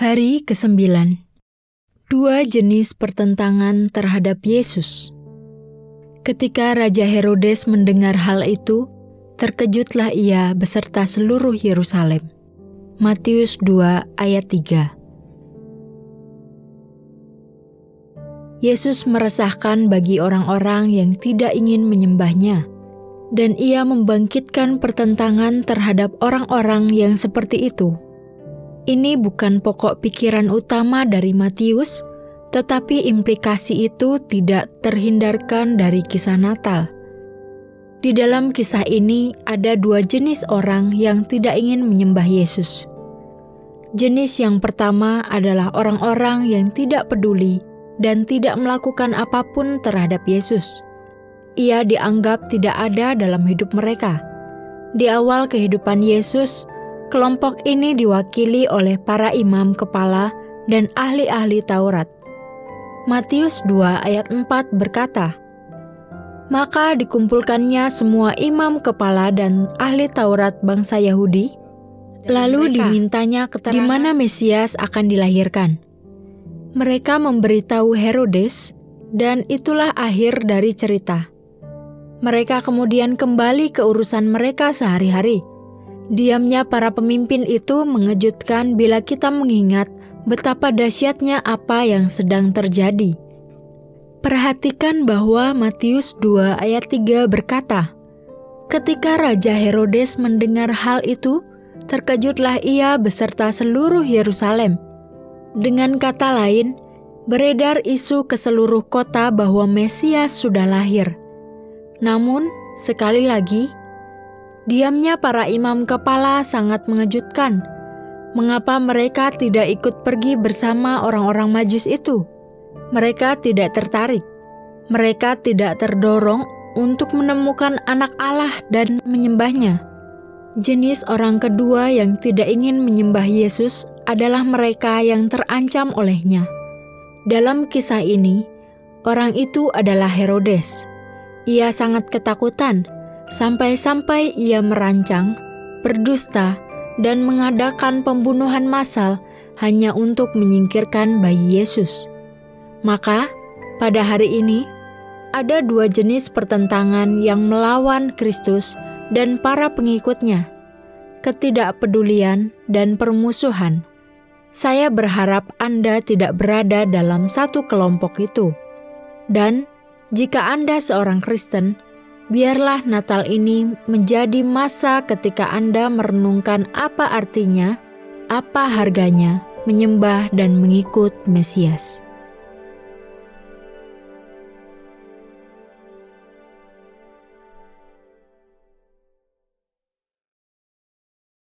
Hari ke-9 Dua jenis pertentangan terhadap Yesus Ketika Raja Herodes mendengar hal itu, terkejutlah ia beserta seluruh Yerusalem. Matius 2 ayat 3 Yesus meresahkan bagi orang-orang yang tidak ingin menyembahnya, dan ia membangkitkan pertentangan terhadap orang-orang yang seperti itu. Ini bukan pokok pikiran utama dari Matius, tetapi implikasi itu tidak terhindarkan dari kisah Natal. Di dalam kisah ini ada dua jenis orang yang tidak ingin menyembah Yesus. Jenis yang pertama adalah orang-orang yang tidak peduli dan tidak melakukan apa pun terhadap Yesus. Ia dianggap tidak ada dalam hidup mereka. Di awal kehidupan Yesus, Kelompok ini diwakili oleh para imam kepala dan ahli-ahli Taurat. Matius 2 ayat 4 berkata, Maka dikumpulkannya semua imam kepala dan ahli Taurat bangsa Yahudi, lalu dimintanya keterangan di mana Mesias akan dilahirkan. Mereka memberitahu Herodes, dan itulah akhir dari cerita. Mereka kemudian kembali ke urusan mereka sehari-hari Diamnya para pemimpin itu mengejutkan bila kita mengingat betapa dahsyatnya apa yang sedang terjadi. Perhatikan bahwa Matius 2 ayat 3 berkata, Ketika Raja Herodes mendengar hal itu, terkejutlah ia beserta seluruh Yerusalem. Dengan kata lain, beredar isu ke seluruh kota bahwa Mesias sudah lahir. Namun, sekali lagi, Diamnya para imam kepala sangat mengejutkan. Mengapa mereka tidak ikut pergi bersama orang-orang Majus itu? Mereka tidak tertarik. Mereka tidak terdorong untuk menemukan anak Allah dan menyembahnya. Jenis orang kedua yang tidak ingin menyembah Yesus adalah mereka yang terancam olehnya. Dalam kisah ini, orang itu adalah Herodes. Ia sangat ketakutan sampai-sampai ia merancang, berdusta, dan mengadakan pembunuhan massal hanya untuk menyingkirkan bayi Yesus. Maka, pada hari ini, ada dua jenis pertentangan yang melawan Kristus dan para pengikutnya, ketidakpedulian dan permusuhan. Saya berharap Anda tidak berada dalam satu kelompok itu. Dan jika Anda seorang Kristen, Biarlah Natal ini menjadi masa ketika Anda merenungkan apa artinya, apa harganya menyembah dan mengikut Mesias.